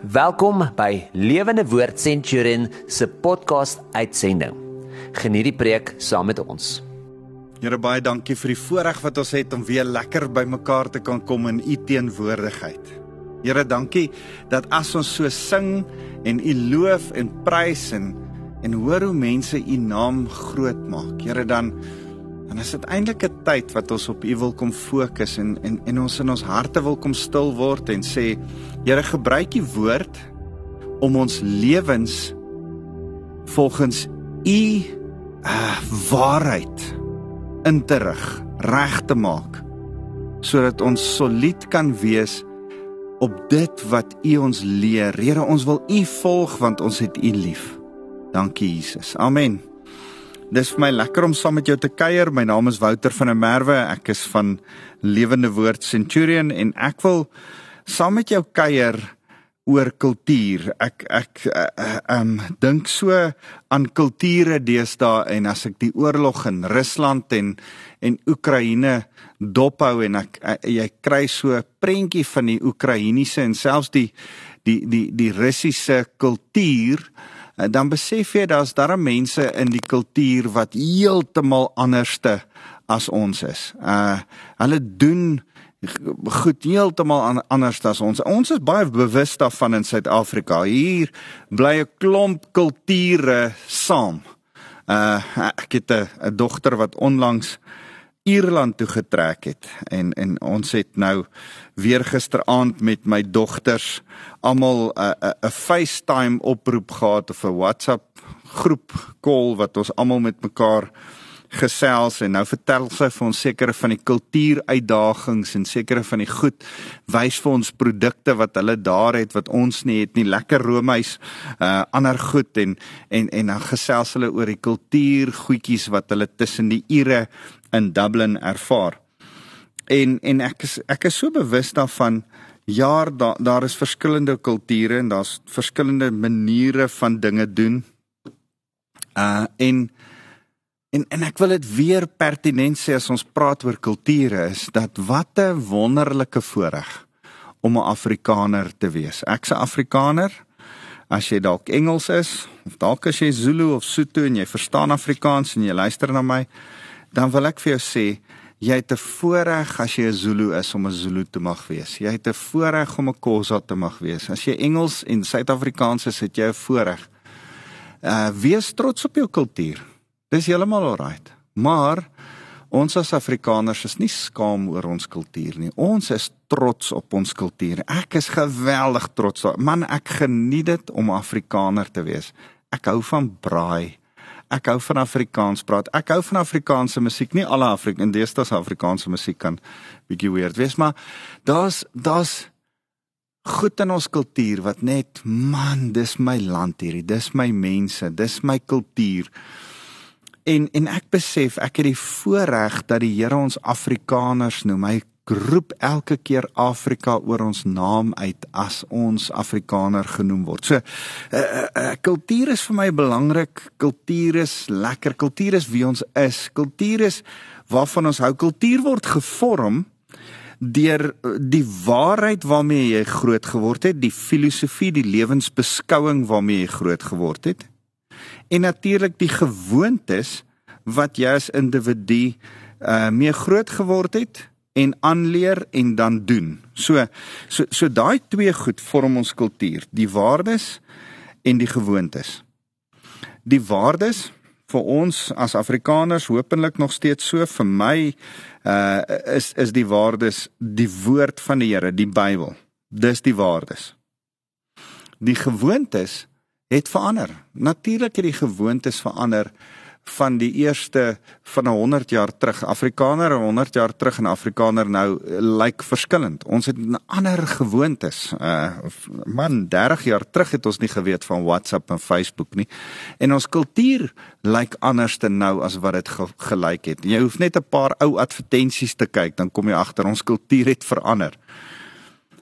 Welkom by Lewende Woord Centurion se podcast uitsending. Geniet die preek saam met ons. Here baie dankie vir die voorreg wat ons het om weer lekker by mekaar te kan kom in u teenwoordigheid. Here dankie dat as ons so sing en u loof en prys en en hoor hoe mense u naam groot maak. Here dan dan is dit eintlik 'n tyd wat ons op u wil kom fokus en en en ons in ons harte wil kom stil word en sê Here gebruik u woord om ons lewens volgens u uh, waarheid in te rig, reg te maak sodat ons solied kan wees op dit wat U ons leer. Here, ons wil U volg want ons het U lief. Dankie Jesus. Amen. Dis vir my lekker om saam met jou te kuier. My naam is Wouter van der Merwe. Ek is van Lewende Woord Centurion en ek wil saam met jou kuier oor kultuur. Ek ek uh, um dink so aan kulture deesdae en as ek die oorlog in Rusland en en Oekraïne dophou en ek uh, jy kry so 'n prentjie van die Oekraïense en selfs die die die die Russiese kultuur uh, dan besef jy daar's daar mense in die kultuur wat heeltemal anderste as ons is. Uh hulle doen goed heeltemal anders as ons. Ons is baie bewus daarvan in Suid-Afrika. Hier bly 'n klomp kulture saam. Uh ek het 'n dogter wat onlangs Ierland toe getrek het. En en ons het nou weer gisteraand met my dogters almal 'n 'n 'n FaceTime oproep gehad of 'n WhatsApp groep call wat ons almal met mekaar gesels. En nou vertel sy vir ons sekere van die kultuuruitdagings en sekere van die goed. Wys vir ons produkte wat hulle daar het wat ons nie het nie. Lekker roomys uh ander goed. En en en dan gesels hulle oor die kultuur goedjies wat hulle tussen die ure in Dublin ervaar. En en ek is ek is so bewus daarvan ja daar daar is verskillende kulture en daar's verskillende maniere van dinge doen. Uh en En en ek wil dit weer pertinent sê as ons praat oor kulture is dat wat 'n wonderlike voorreg om 'n Afrikaner te wees. Ek's 'n Afrikaner. As jy dalk Engels is of dalk as jy Zulu of Sotho en jy verstaan Afrikaans en jy luister na my, dan wil ek vir jou sê jy het 'n voorreg as jy 'n Zulu is om 'n Zulu te mag wees. Jy het 'n voorreg om 'n Khoza te mag wees. As jy Engels en Suid-Afrikaans is, het jy 'n voorreg. Uh wees trots op jou kultuur. Dis heeltemal alright. Maar ons as Afrikaners is nie skaam oor ons kultuur nie. Ons is trots op ons kultuur. Ek is geweldig trots. Man, ek geniet dit om Afrikaner te wees. Ek hou van braai. Ek hou van Afrikaans praat. Ek hou van Afrikaanse musiek. Nie alle Afrika en deesdae Afrikaanse musiek kan bietjie weird wees, maar daar's daar's goed in ons kultuur wat net man, dis my land hierdie. Dis my mense. Dis my kultuur. En en ek besef ek het die voorreg dat die Here ons Afrikaners noem. Hy roep elke keer Afrika oor ons naam uit as ons Afrikaner genoem word. So uh, uh, uh, kultuur is vir my belangrik. Kultuur is lekker. Kultuur is wie ons is. Kultuur is waarvan ons hou. Kultuur word gevorm deur die waarheid waarmee jy groot geword het, die filosofie, die lewensbeskouing waarmee jy groot geword het en natuurlik die gewoontes wat jy as individu uh mee groot geword het en aanleer en dan doen. So so so daai twee goed vorm ons kultuur, die waardes en die gewoontes. Die waardes vir ons as Afrikaners hopelik nog steeds so vir my uh is is die waardes die woord van die Here, die Bybel. Dis die waardes. Die gewoontes het verander. Natuurlik het die gewoontes verander van die eerste van 'n 100 jaar terug. Afrikaner 100 jaar terug en Afrikaner nou eh, lyk like verskillend. Ons het 'n ander gewoontes. Uh man, 30 jaar terug het ons nie geweet van WhatsApp en Facebook nie. En ons kultuur lyk like anders te nou as wat dit ge gelyk het. Jy hoef net 'n paar ou advertensies te kyk, dan kom jy agter ons kultuur het verander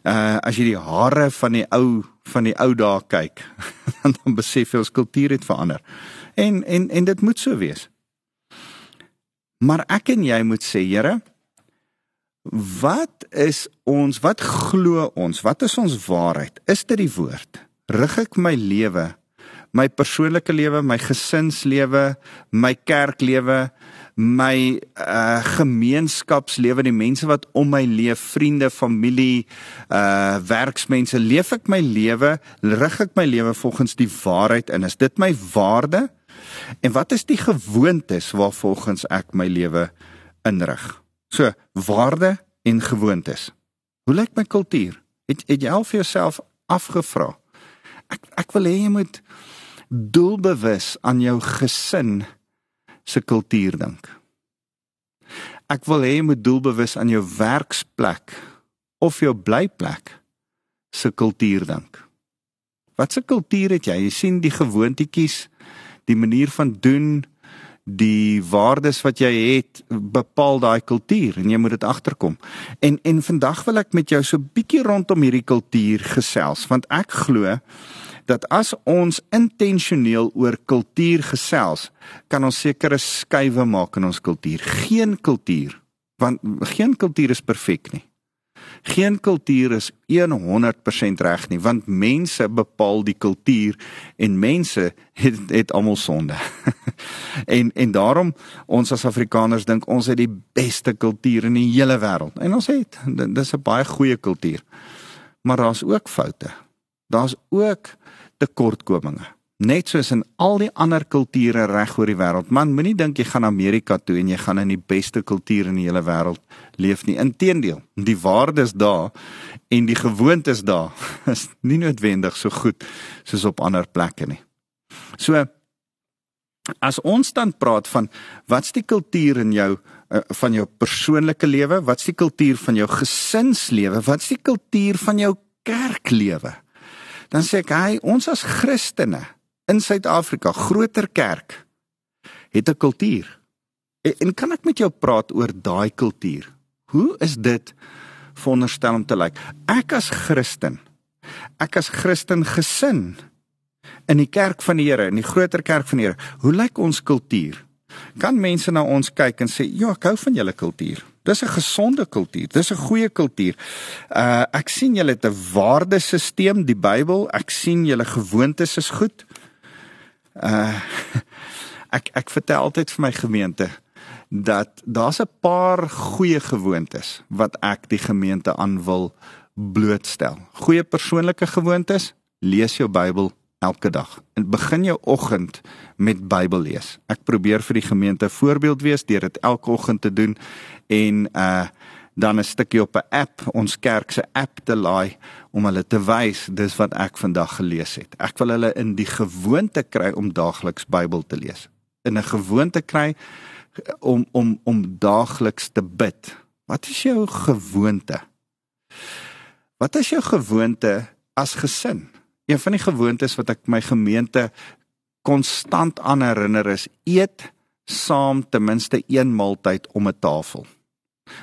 uh as jy die hare van die ou van die ou dae kyk dan besef jy ons kultuur het verander. En en en dit moet so wees. Maar ek en jy moet sê, Here, Wat is ons? Wat glo ons? Wat is ons waarheid? Is dit die woord? Rig ek my lewe, my persoonlike lewe, my gesinslewe, my kerklewe, my uh gemeenskapslewe, die mense wat om my leef, vriende, familie, uh werksmense, leef ek my lewe, rig ek my lewe volgens die waarheid in? Is dit my waarde? En wat is die gewoontes waarvolgens ek my lewe inrig? So, waarde en gewoontes. Hoe lyk my kultuur? Het het jy al vir jouself afgevra? Ek ek wil hê jy moet doelbewus aan jou gesin se kultuur dink. Ek wil hê jy moet doelbewus aan jou werksplek of jou blyplek se kultuur dink. Wat se kultuur het jy? Jy sien die gewoontetjies, die manier van doen, die waardes wat jy het bepaal daai kultuur en jy moet dit agterkom. En en vandag wil ek met jou so bietjie rondom hierdie kultuur gesels want ek glo dat as ons intentioneel oor kultuur gesels, kan ons sekere skuwe maak in ons kultuur. Geen kultuur want geen kultuur is perfek nie. Geen kultuur is 100% reg nie, want mense bepaal die kultuur en mense het het almal sonde. en en daarom ons as Afrikaners dink ons het die beste kultuur in die hele wêreld. En ons het dis 'n baie goeie kultuur. Maar daar's ook foute. Daar's ook tekortkominge. Net soos in al die ander kulture reg oor die wêreld. Man, moenie dink jy gaan Amerika toe en jy gaan in die beste kultuur in die hele wêreld leef nie. Inteendeel, die waardes daar en die gewoontes daar is nie noodwendig so goed soos op ander plekke nie. So as ons dan praat van wat's die kultuur in jou uh, van jou persoonlike lewe, wat's die kultuur van jou gesinslewe, wat's die kultuur van jou kerklewe? Dan sê ek, hy, ons as Christene in Suid-Afrika, groter kerk, het 'n kultuur. En, en kan ek met jou praat oor daai kultuur? Hoe is dit veronderstel om te lyk? Ek as Christen, ek as Christen gesin in die kerk van die Here, in die groter kerk van die Here, hoe lyk ons kultuur? Kan mense na ons kyk en sê, "Ja, ek hou van julle kultuur." Dis 'n gesonde kultuur. Dis 'n goeie kultuur. Uh ek sien julle het 'n waardesisteem, die Bybel. Ek sien julle gewoontes is goed uh ek ek vertel altyd vir my gemeente dat daar's 'n paar goeie gewoontes wat ek die gemeente aan wil blootstel. Goeie persoonlike gewoontes, lees jou Bybel elke dag. En begin jou oggend met Bybel lees. Ek probeer vir die gemeente voorbeeld wees deur dit elke oggend te doen en uh dan 'n stukkie op 'n app, ons kerk se app te laai om hulle te wys dis wat ek vandag gelees het. Ek wil hulle in die gewoonte kry om daagliks Bybel te lees. In 'n gewoonte kry om om om daagliks te bid. Wat is jou gewoonte? Wat is jou gewoonte as gesin? Een van die gewoontes wat ek my gemeente konstant aan herinner is eet saam ten minste een maaltyd om 'n tafel.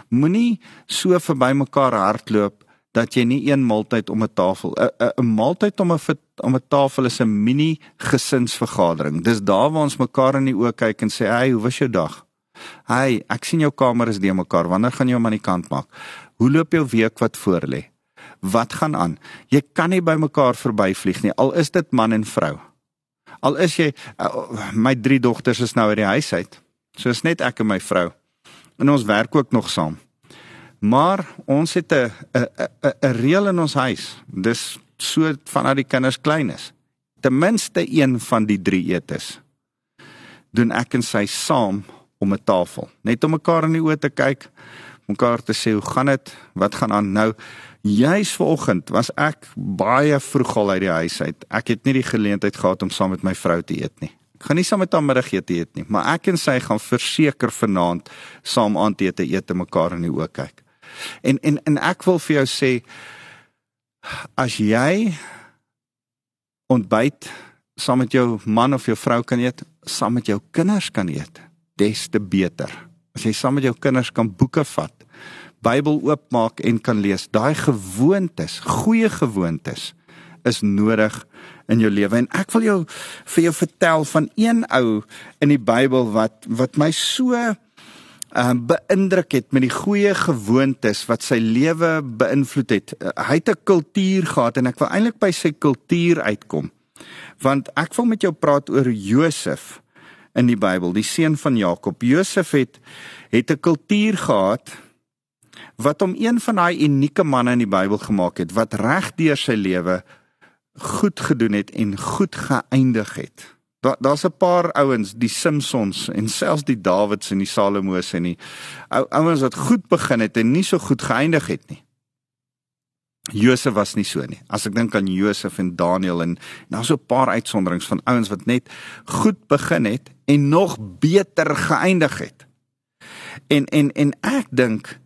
Moenie so verby mekaar hardloop dat jy nie een maaltyd om 'n tafel 'n maaltyd om 'n om 'n tafel is 'n mini gesinsvergadering. Dis daar waar ons mekaar in die oë kyk en sê, "Hey, hoe was jou dag?" "Hey, ek sien jou kamer is die mekaar. Wanneer gaan jy hom aan die kant maak?" "Hoe loop jou week wat voor lê?" "Wat gaan aan?" Jy kan nie by mekaar verbyvlieg nie, al is dit man en vrou. Al is jy uh, my drie dogters is nou uit die huis uit. So is net ek en my vrou en ons werk ook nog saam. Maar ons het 'n 'n 'n reël in ons huis. Dis so vanaf die kinders klein is. Ten minste een van die drie etes doen ek en sy saam om 'n tafel. Net om mekaar in die oë te kyk, mekaar te sê hoe gaan dit? Wat gaan aan nou? Juis vanoggend was ek baie vroeg al uit die huis uit. Ek het nie die geleentheid gehad om saam met my vrou te eet nie gaan nie saam met haar middagete eet nie, maar ek en sy gaan verseker vanaand saam aandete eet en mekaar in die oë kyk. En en en ek wil vir jou sê as jy ontbyt saam met jou man of jou vrou kan eet, saam met jou kinders kan eet, des te beter. As jy saam met jou kinders kan boeke vat, Bybel oopmaak en kan lees, daai gewoontes, goeie gewoontes is nodig in jou lewe en ek wil jou vir jou vertel van een ou in die Bybel wat wat my so uh, beïndruk het met die goeie gewoontes wat sy lewe beïnvloed het. Uh, hy het 'n kultuur gehad en ek wil eintlik by sy kultuur uitkom. Want ek wil met jou praat oor Josef in die Bybel, die seun van Jakob. Josef het het 'n kultuur gehad wat hom een van daai unieke manne in die Bybel gemaak het wat reg deur sy lewe goed gedoen het en goed geëindig het. Daar daar's 'n paar ouens, die Simpsons en selfs die Dawids en die Salomos en die ou ouens wat goed begin het en nie so goed geëindig het nie. Josef was nie so nie. As ek dink aan Josef en Daniel en daar's so 'n paar uitsonderings van ouens wat net goed begin het en nog beter geëindig het. En en en ek dink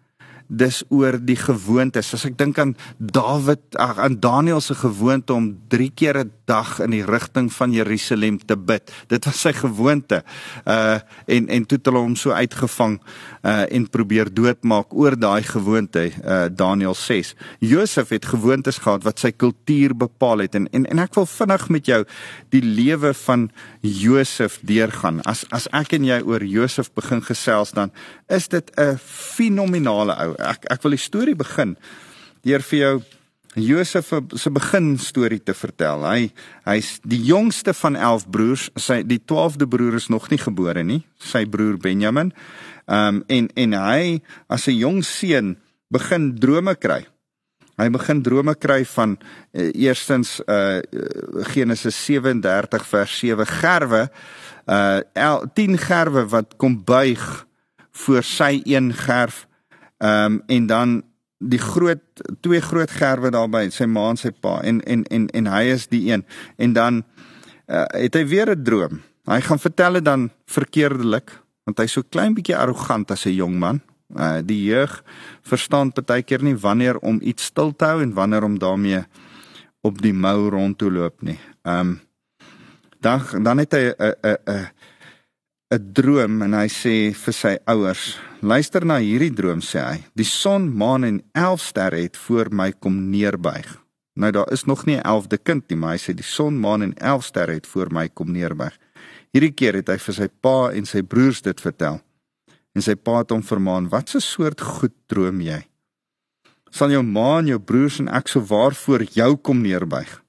dis oor die gewoontes. As ek dink aan Dawid, ag aan Daniel se gewoonte om 3 keer 'n dag in die rigting van Jerusalem te bid. Dit was sy gewoonte. Uh en en toe het hulle hom so uitgevang uh en probeer doodmaak oor daai gewoonte. Uh Daniel 6. Josef het gewoontes gehad wat sy kultuur bepaal het en en en ek wil vinnig met jou die lewe van Josef deurgaan. As as ek en jy oor Josef begin gesels dan is dit 'n fenominale ou ek ek wil die storie begin deur vir jou Josef se begin storie te vertel. Hy hy's die jongste van 11 broers. Sy die 12de broer is nog nie gebore nie, sy broer Benjamin. Ehm um, en en hy as 'n jong seun begin drome kry. Hy begin drome kry van uh, eerstens uh Genesis 37 vers 7 gerwe uh 10 gerwe wat kom buig voor sy een gerf Ehm um, en dan die groot twee groot gerwe daarby, sy ma en sy pa en en en en hy is die een. En dan uh, het hy weer 'n droom. Hy gaan vertel dit dan verkeerdelik want hy's so klein bietjie arrogant as 'n jong man. Uh, die jeug verstaan baie keer nie wanneer om iets stil te hou en wanneer om daarmee op die mou rond te loop nie. Ehm um, dan dan het hy 'n 'n 'n 'n droom en hy sê vir sy ouers: "Luister na hierdie droom," sê hy. "Die son, maan en 11 sterre het voor my kom neerbuig." Nou daar is nog nie 'n 11de kind nie, maar hy sê die son, maan en 11 sterre het voor my kom neerbuig. Hierdie keer het hy vir sy pa en sy broers dit vertel. En sy pa het hom vermaan: "Wat 'n soort goed droom jy? Sal jou ma en jou broers en ek so waarvoor jou kom neerbuig?"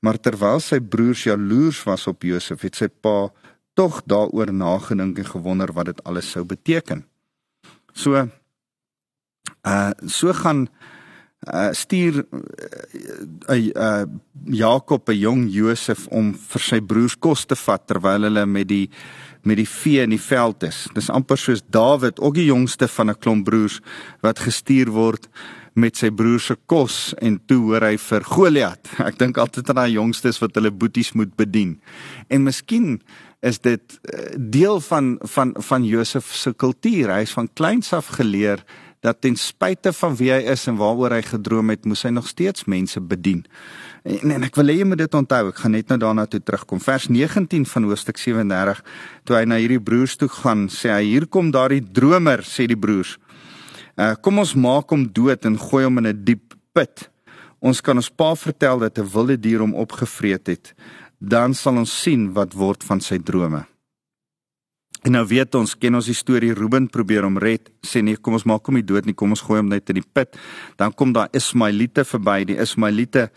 Maar terwyl sy broers jaloers was op Josef, het sy pa tog daaroor nagedink en gewonder wat dit alles sou beteken. So uh so gaan uh stuur 'n uh, uh, uh, Jakob 'n jong Josef om vir sy broers kos te vat terwyl hulle met die met die vee in die veld is. Dis amper soos Dawid, ook die jongste van 'n klomp broers wat gestuur word met sy broers se kos en toe hoor hy vir Goliat. Ek dink altyd aan daai jongstes wat hulle boeties moet bedien. En miskien is dit eh, deel van van van Josef se kultuur. Hy is van kleins af geleer dat ten spyte van wie hy is en waaroor hy gedroom het, moes hy nog steeds mense bedien. En, en ek wil hê jy moet dit onthou. Ek gaan net nou daarna toe terugkom. Vers 19 van hoofstuk 37, toe hy na hierdie broers toe gaan, sê hy: "Hier kom daardie dromer," sê die broers. Uh, kom ons maak hom dood en gooi hom in 'n diep put. Ons kan ons pa vertel dat 'n wilde dier hom opgevreet het dan sal ons sien wat word van sy drome. En nou weet ons, ken ons die storie Ruben probeer hom red, sê nee, kom ons maak hom nie dood nie, kom ons gooi hom net in die put. Dan kom daar Ismaelite verby, die Ismaelite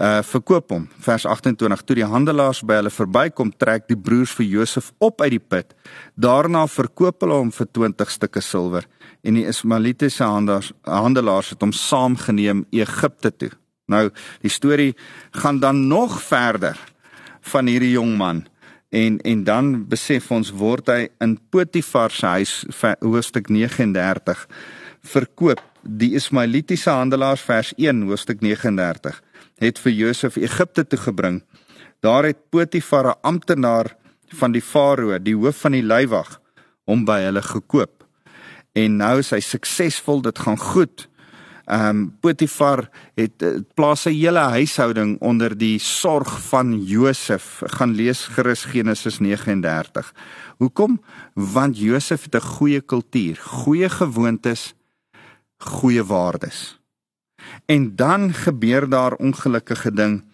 uh verkoop hom. Vers 28: Toe die handelaars by hulle verbykom, trek die broers vir Josef op uit die put. Daarna verkoop hulle hom vir 20 stukke silwer en die Ismaelitiese handelaars handelaars het hom saamgeneem Egipte toe. Nou, die storie gaan dan nog verder van hierdie jong man. En en dan besef ons word hy in Potifar se huis hoofstuk 39 verkoop. Die Ismaelitiese handelaars vers 1 hoofstuk 39 het vir Josef Egipte toe gebring. Daar het Potifar 'n amptenaar van die farao, die hoof van die leiwag, hom by hulle gekoop. En nou is hy suksesvol, dit gaan goed. Ehm um, Potifar het uh, plaas sy hele huishouding onder die sorg van Josef. Gaan lees gerus Genesis 39. Hoekom? Want Josef het 'n goeie kultuur, goeie gewoontes, goeie waardes. En dan gebeur daar ongelukkige ding.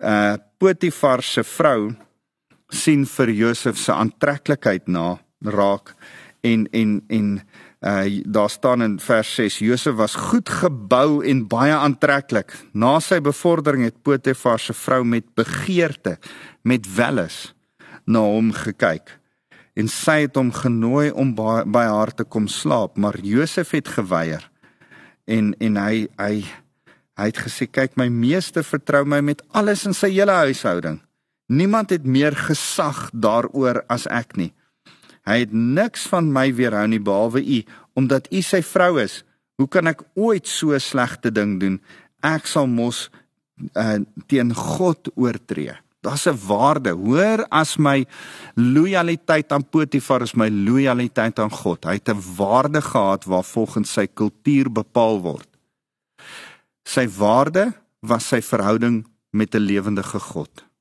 Uh Potifar se vrou sien vir Josef se aantreklikheid na raak en en en uh daar staan in vers 6 Josef was goed gebou en baie aantreklik. Na sy bevordering het Potifar se vrou met begeerte met welles na hom gekyk en sy het hom genooi om by, by haar te kom slaap, maar Josef het geweier. En en hy hy hy het gesê kyk my meester vertrou my met alles in sy hele huishouding. Niemand het meer gesag daaroor as ek nie. Hy het niks van my weerhou nie behalwe u omdat u sy vrou is. Hoe kan ek ooit so slegte ding doen? Ek sal mos uh, teen God oortree. Daar's 'n waarde, hoor as my lojaliteit aan Potifar is my lojaliteit aan God. Hy het 'n waarde gehad waar volgens sy kultuur bepaal word. Sy waarde was sy verhouding met 'n lewendige God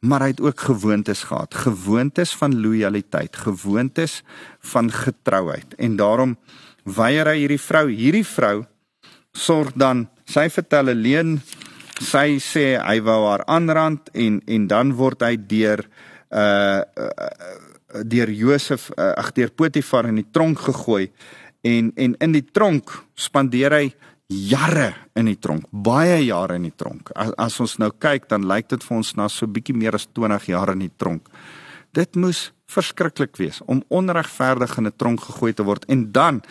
maar hy het ook gewoontes gehad, gewoontes van lojaliteit, gewoontes van getrouheid. En daarom weier hy hierdie vrou, hierdie vrou sorg dan, sy vertel alleen sy sê hy wou haar aanrand en en dan word hy deur uh, uh deur Josef uh, ag deur Potifar in die tronk gegooi. En en in die tronk spandeer hy jare in die tronk, baie jare in die tronk. As, as ons nou kyk, dan lyk dit vir ons na so bietjie meer as 20 jaar in die tronk. Dit moes verskriklik wees om onregverdig in 'n tronk gegooi te word en dan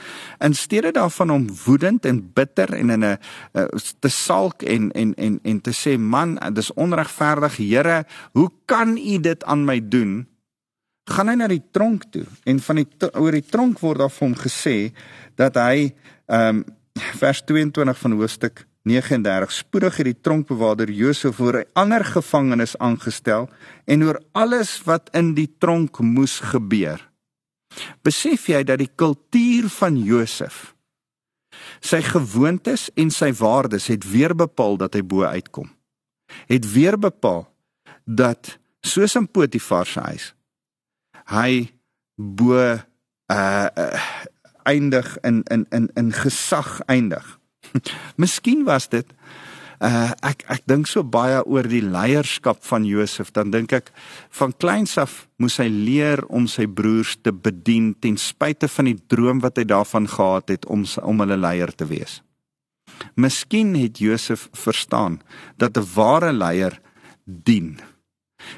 in steede daarvan om woedend en bitter en in 'n uh, te salk en en en en te sê man dis onregverdig Here hoe kan u dit aan my doen gaan hy na die tronk toe en van die oor die tronk word daar vir hom gesê dat hy ehm um, vers 22 van hoofstuk 39 spoedig het die tronkbewaarder Josef voor 'n ander gevangenes aangestel en oor alles wat in die tronk moes gebeur. Besef jy dat die kultuur van Josef sy gewoontes en sy waardes het weer bepaal dat hy bo uitkom. Het weer bepaal dat soos in Potifar se huis hy bo uh, uh eindig in in in in gesag eindig. Miskien was dit uh ek ek dink so baie oor die leierskap van Josef, dan dink ek van kleins af moes hy leer om sy broers te bedien ten spyte van die droom wat hy daarvan gehad het om om hulle leier te wees. Miskien het Josef verstaan dat 'n ware leier dien.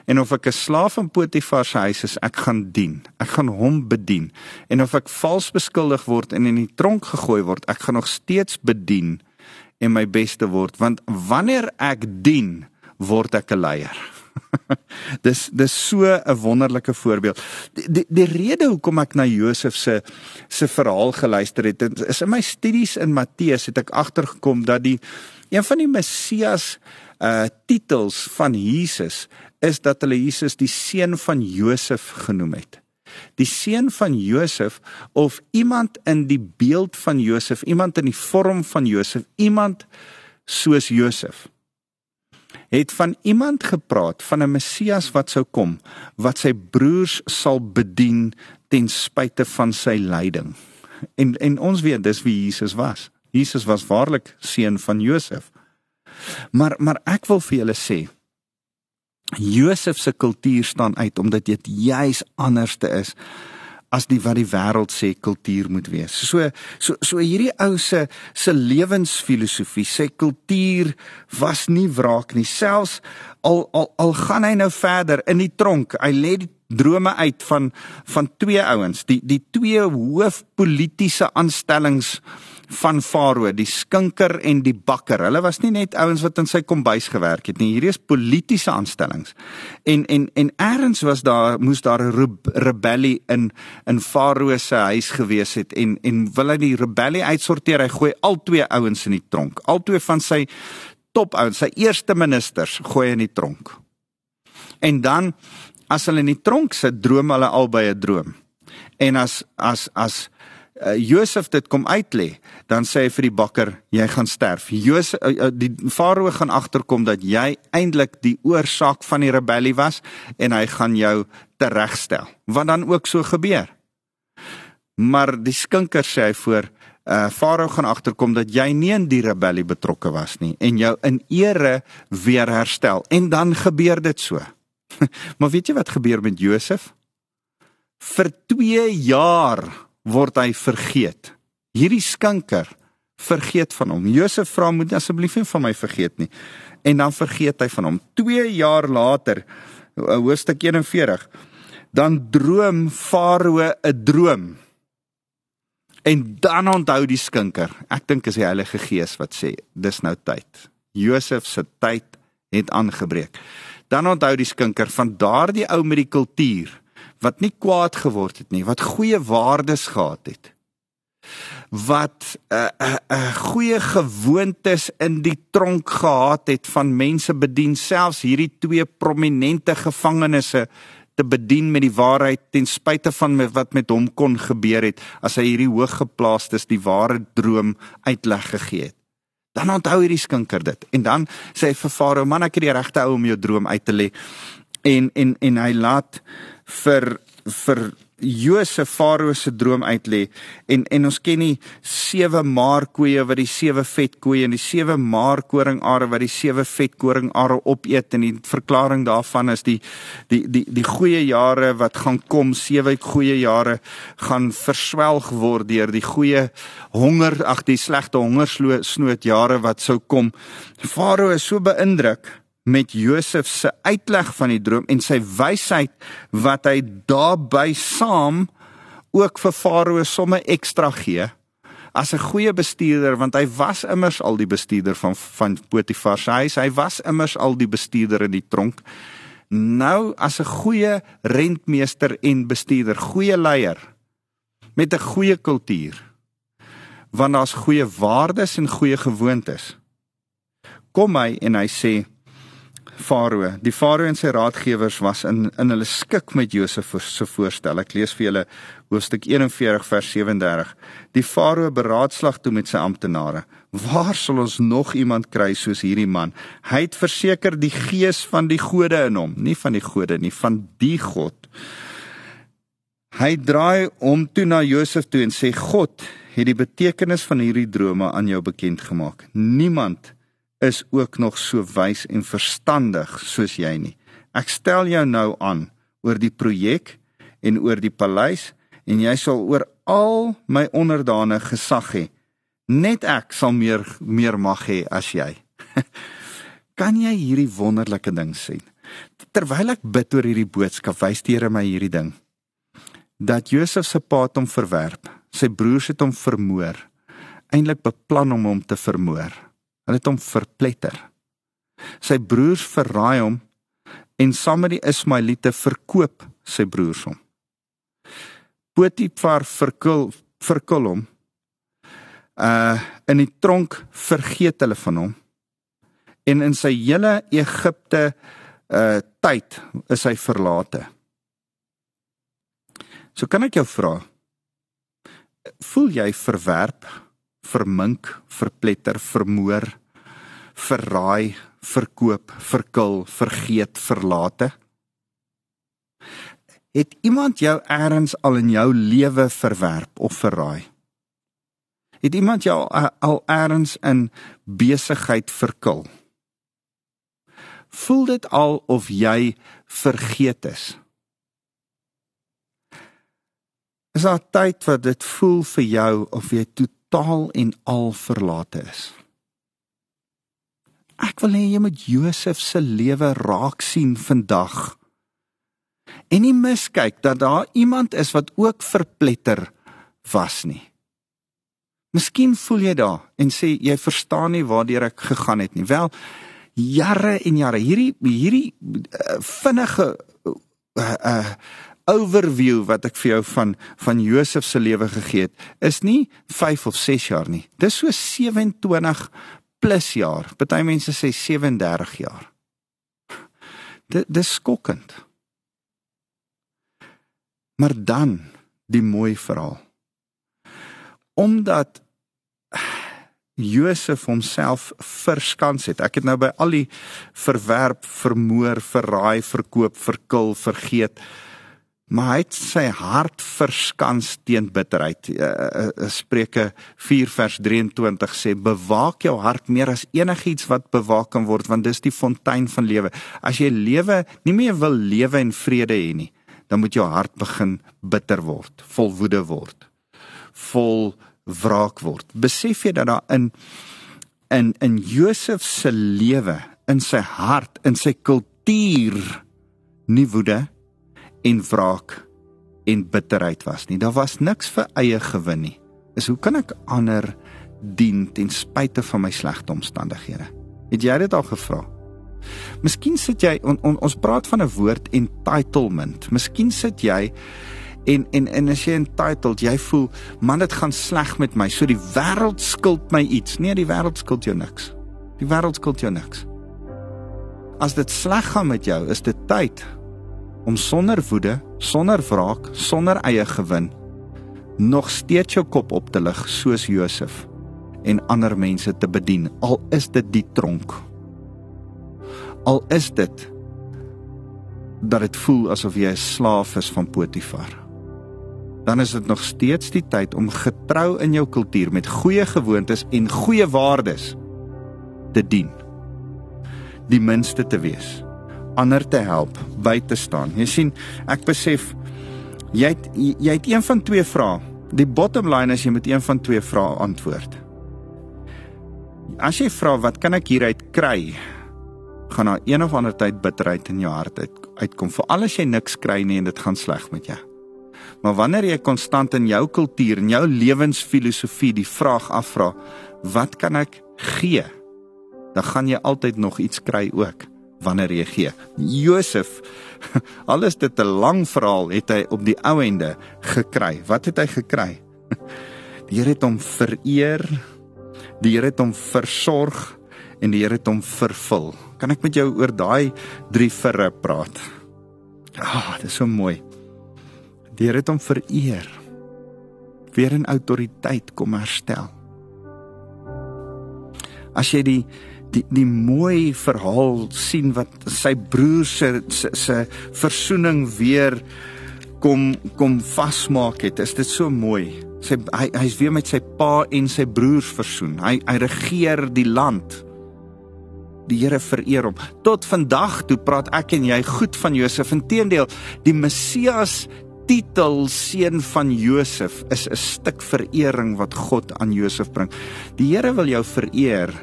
En of ek 'n slaaf in Potifar se huis is, ek gaan dien. Ek gaan hom bedien. En of ek vals beskuldig word en in die tronk gegooi word, ek gaan nog steeds bedien en my beste word, want wanneer ek dien, word ek 'n leier. dis dis so 'n wonderlike voorbeeld. Die, die die rede hoekom ek na Josef se se verhaal geluister het, is in my studies in Matteus het ek agtergekom dat die een van die Messias uh titels van Jesus is dat hulle Jesus die seun van Josef genoem het. Die seun van Josef of iemand in die beeld van Josef, iemand in die vorm van Josef, iemand soos Josef het van iemand gepraat van 'n Messias wat sou kom wat sy broers sal bedien ten spyte van sy lyding. En en ons weet dis wie Jesus was. Jesus was waarlik seun van Josef. Maar maar ek wil vir julle sê Josef se kultuur staan uit omdat dit juis anderste is as die wat die wêreld sê kultuur moet wees. So so so hierdie ou se se lewensfilosofie, sy kultuur was nie wraak nie. Selfs al al al gaan hy nou verder in die tronk, hy lê die drome uit van van twee ouens, die die twee hoof politieke aanstellings van Farao, die skinker en die bakker. Hulle was nie net ouens wat in sy kombuis gewerk het nie. Hierdie is politieke aanstellings. En en en eers was daar moes daar 'n rebellie in in Farao se huis gewees het en en wil hy die rebellie uitsorteer. Hy gooi al twee ouens in die tronk. Al twee van sy top ouens, sy eerste ministers gooi in die tronk. En dan as hulle in die tronk sit, droom hulle albei 'n droom. En as as as uh, Josef dit kom uitlê, dan sê hy vir die bakker, jy gaan sterf. Josef uh, uh, die Farao gaan agterkom dat jy eintlik die oorsaak van die rebellie was en hy gaan jou teregstel. Wat dan ook so gebeur. Maar die skinker sê hy voor uh Farao gaan agterkom dat jy nie in die rebellie betrokke was nie en jou in ere weer herstel en dan gebeur dit so. maar weet jy wat gebeur met Josef? vir 2 jaar word hy vergeet. Hierdie skinker vergeet van hom. Josef vra moet asseblief nie van my vergeet nie. En dan vergeet hy van hom. 2 jaar later, hoofstuk 41, dan droom Farao 'n droom. En dan onthou die skinker. Ek dink is die Heilige Gees wat sê, dis nou tyd. Josef se tyd het aangebreek. Dan onthou die skinker van daardie ou met die kultuur wat nie kwaad geword het nie, wat goeie waardes gehad het wat 'n uh, 'n uh, 'n uh, goeie gewoontes in die tronk gehad het van mense bedien selfs hierdie twee prominente gevangenes te bedien met die waarheid ten spyte van wat met hom kon gebeur het as hy hierdie hooggeplaastes die ware droom uitleg gegee het. Dan onthou hierdie skinker dit. En dan sê hy vir Farao man ek het die regte ou om jou droom uit te lê. En en en hy laat vir vir Josef Farao se droom uitlê en en ons ken die sewe maarkoeie wat die sewe vetkoeie en die sewe maarkoringare wat die sewe vetkoringare opeet. En die verklaring daarvan is die die die die goeie jare wat gaan kom sewe goeie jare gaan verswelg word deur die goeie honger ag die slegte hongersnood jare wat sou kom. Farao is so beïndruk met Josef se uitleg van die droom en sy wysheid wat hy daarbey saam ook vir Farao somme ekstra gee as 'n goeie bestuurder want hy was immers al die bestuurder van van Potifar. Se huis hy was immers al die bestuurder in die tronk. Nou as 'n goeie rentmeester en bestuurder goeie leier met 'n goeie kultuur want daar's goeie waardes en goeie gewoontes kom hy en hy sê Farao. Die Farao en sy raadgewers was in in hulle skik met Josef se voorstel. Ek lees vir julle hoofstuk 41 vers 37. Die Farao beraadslag toe met sy amptenare. Waar sal ons nog iemand kry soos hierdie man? Hy het verseker die gees van die gode in hom, nie van die gode nie, van die God. Hy draai om toe na Josef toe en sê God het die betekenis van hierdie drome aan jou bekend gemaak. Niemand is ook nog so wys en verstandig soos jy nie. Ek stel jou nou aan oor die projek en oor die paleis en jy sal oor al my onderdane gesag hê. Net ek sal meer meer mag hê as jy. kan jy hierdie wonderlike ding sien? Terwyl ek bid oor hierdie boodskap, wys die Here my hierdie ding. Dat Josef se pa hom verwerp, sy broers het hom vermoor, eintlik beplan om hom te vermoor. Hulle het hom verpletter. Sy broers verraai hom en saam met die Ismaeliete verkoop sy broers hom. Potifar verkil verkil hom. Uh in die tronk vergeet hulle van hom. En in sy hele Egipte uh tyd is hy verlate. So kan ek jou vra, voel jy verwerp? Vermink, verpletter, vermoor, verraai, verkoop, verkil, vergeet, verlate? Het iemand jou eers al in jou lewe verwerp of verraai? Het iemand jou al eers in besigheid verkil? Voel dit al of jy vergeet is? Is daar tyd wat dit voel vir jou of jy toe totaal en al verlate is. Ek wil hê jy moet Josef se lewe raak sien vandag. En nie miskyk dat daar iemand is wat ook verpletter was nie. Miskien voel jy daar en sê jy verstaan nie waartoe ek gegaan het nie. Wel, jare en jare hierdie hierdie uh, vinnige uh, uh, overview wat ek vir jou van van Josef se lewe gegee het, is nie 5 of 6 jaar nie. Dis so 27 plus jaar. Party mense sê 37 jaar. Dit dis skokkend. Maar dan die mooi verhaal. Omdat Josef homself verskans het. Ek het nou by al die verwerp, vermoor, verraai, verkoop, verkil, vergeet maar hy het sy hart verskans teen bitterheid. Uh, uh, Spreuke 4 vers 23 sê bewaak jou hart meer as enigiets wat bewaak kan word want dis die fontein van lewe. As jy lewe nie meer wil lewe in vrede hê nie, dan moet jou hart begin bitter word, vol woede word, vol wraak word. Besef jy dat daar in in in Josef se lewe, in sy hart, in sy kultuur nie woede en wraak en bitterheid was nie. Daar was niks vir eie gewin nie. Is hoe kan ek ander dien ten spyte van my slegte omstandighede? Het jy dit al gevra? Miskien sit jy on, on, ons praat van 'n woord entitlement. Miskien sit jy en en en as jy entitled, jy voel man dit gaan sleg met my. So die wêreld skuld my iets. Nee, die wêreld skuld jou niks. Die wêreld skuld jou niks. As dit sleg gaan met jou, is dit tyd om sonder woede, sonder wraak, sonder eie gewin nog steeds jou kop op te lig soos Josef en ander mense te bedien al is dit die tronk. Al is dit dat dit voel asof jy 'n slaaf is van Potifar. Dan is dit nog steeds die tyd om getrou in jou kultuur met goeie gewoontes en goeie waardes te dien. Die minste te wees ander te help by te staan jy sien ek besef jy het, jy het een van twee vrae die bottom line is jy moet een van twee vrae antwoord as jy vra wat kan ek hieruit kry gaan daar een of ander tyd bitterheid in jou hart uit, uitkom. Veral as jy niks kry nie en dit gaan sleg met jou. Maar wanneer jy konstant in jou kultuur en jou lewensfilosofie die vraag afvra, wat kan ek gee? Dan gaan jy altyd nog iets kry ook wanneer jy gee. Josef, alles dit 'n lang verhaal het hy op die ou ende gekry. Wat het hy gekry? Die Here het hom vereer. Die Here het hom versorg en die Here het hom vervul. Kan ek met jou oor daai drie verre praat? Ah, oh, dit is so mooi. Die Here het hom vereer. Weer in autoriteit kom herstel. As jy die die die mooi verhaal sien wat sy broer se se versoening weer kom kom vasmaak het, is dit so mooi. Sy hy hy's weer met sy pa en sy broers versoen. Hy hy regeer die land die Here vereer hom. Tot vandag toe praat ek en jy goed van Josef. Inteendeel, die Messias titel seun van Josef is 'n stuk verering wat God aan Josef bring. Die Here wil jou vereer.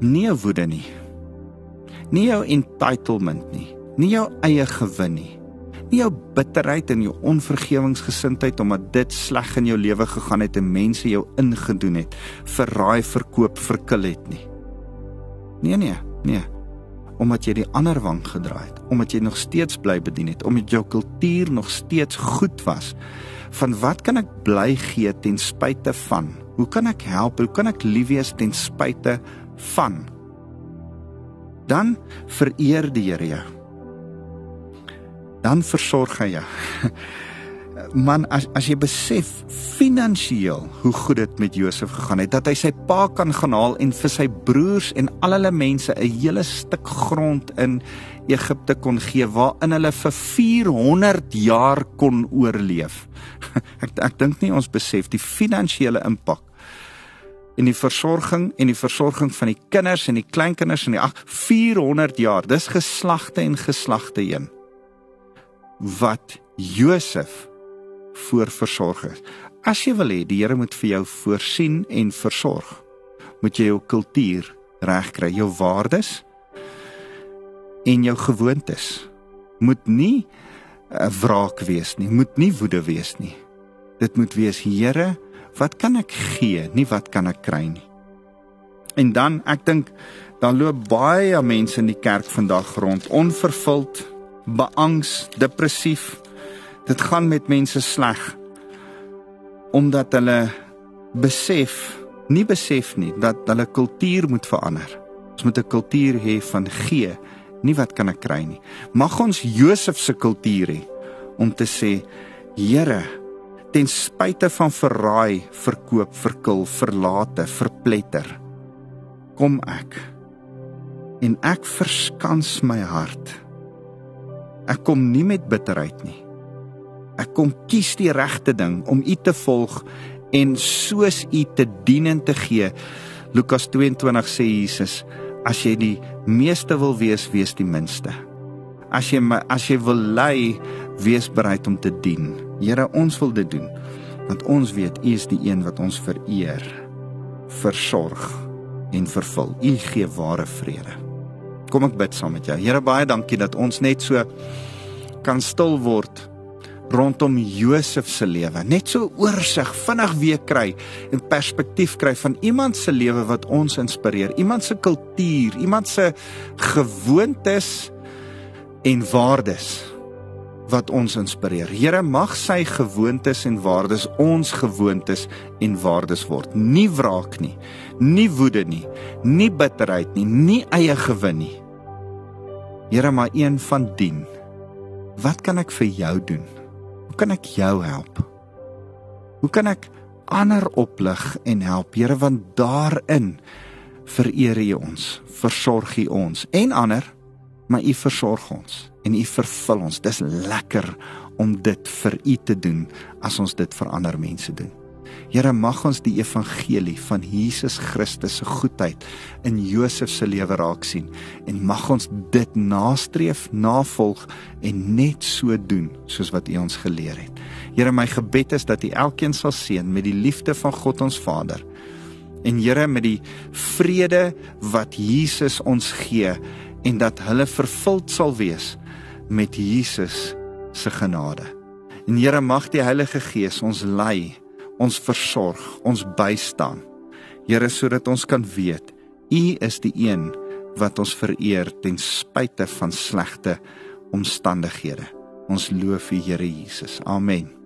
Nie woede nie. Nie jou entitlement nie. Nie jou eie gewin nie. Nie jou bitterheid en jou onvergewingsgesindheid omdat dit sleg in jou lewe gegaan het en mense jou ingedoen het, verraai, verkoop, verkil het nie. Nee nee, nee. Omdat jy die ander wang gedraai het, omdat jy nog steeds bly bedien het, omdat jou kultuur nog steeds goed was. Van wat kan ek bly gee ten spyte van? Hoe kan ek help? Hoe kan ek lief wees ten spyte van? Dan vereer die Here jou. Dan versorg hy jou. man as as jy besef finansiëel hoe goed dit met Josef gegaan het dat hy sy pa kan gaan haal en vir sy broers en al hulle mense 'n hele stuk grond in Egipte kon gee waarin hulle vir 400 jaar kon oorleef. Ek ek dink nie ons besef die finansiële impak en die versorging en die versorging van die kinders en die kleinkinders en die ag 400 jaar. Dis geslagte en geslagte heen. Wat Josef voor versorg is. As jy wil hê die Here moet vir jou voorsien en versorg, moet jy jou kultuur regkry, jou waardes en jou gewoontes moet nie 'n uh, wraak wees nie, moet nie woede wees nie. Dit moet wees Here, wat kan ek gee, nie wat kan ek kry nie. En dan, ek dink dan loop baie mense in die kerk vandag rond onvervuld, beangs, depressief, Dit gaan met mense sleg omdat hulle besef, nie besef nie dat hulle kultuur moet verander. Ons moet 'n kultuur hê van gee, nie wat kan ek kry nie. Mag ons Josef se kultuur hê om te sê, Here, ten spyte van verraai, verkoop, verkil, verlate, verpletter, kom ek en ek verskans my hart. Ek kom nie met bitterheid nie. Ek kom kies die regte ding om U te volg en soos U te dien en te gee. Lukas 22 sê Jesus, as jy die meeste wil wees, wees die minste. As jy as jy wil lei, wees bereid om te dien. Here, ons wil dit doen want ons weet U is die een wat ons vereer, versorg en vervul. U gee ware vrede. Kom ek bid saam met jou. Here, baie dankie dat ons net so kan stil word rondom Josef se lewe. Net so oorsig vinnig weer kry en perspektief kry van iemand se lewe wat ons inspireer. Iemand se kultuur, iemand se gewoontes en waardes wat ons inspireer. Here mag sy gewoontes en waardes ons gewoontes en waardes word. Nie wraak nie, nie woede nie, nie bitterheid nie, nie eie gewin nie. Here maar een van dien. Wat kan ek vir jou doen? kan ek jou help? Hoe kan ek ander oplig en help, Here, want daarin vereer U ons, versorg U ons en ander, maar U versorg ons en U vervul ons. Dis lekker om dit vir U te doen as ons dit vir ander mense doen. Here mag ons die evangelie van Jesus Christus se goedheid in Josef se lewe raak sien en mag ons dit nastreef, navolg en net so doen soos wat U ons geleer het. Here my gebed is dat U elkeen sal seën met die liefde van God ons Vader en Here met die vrede wat Jesus ons gee en dat hulle vervuld sal wees met Jesus se genade. En Here mag die Heilige Gees ons lei ons versorg, ons bystaan. Here sodat ons kan weet U is die een wat ons vereer ten spyte van slegte omstandighede. Ons loof U Here Jesus. Amen.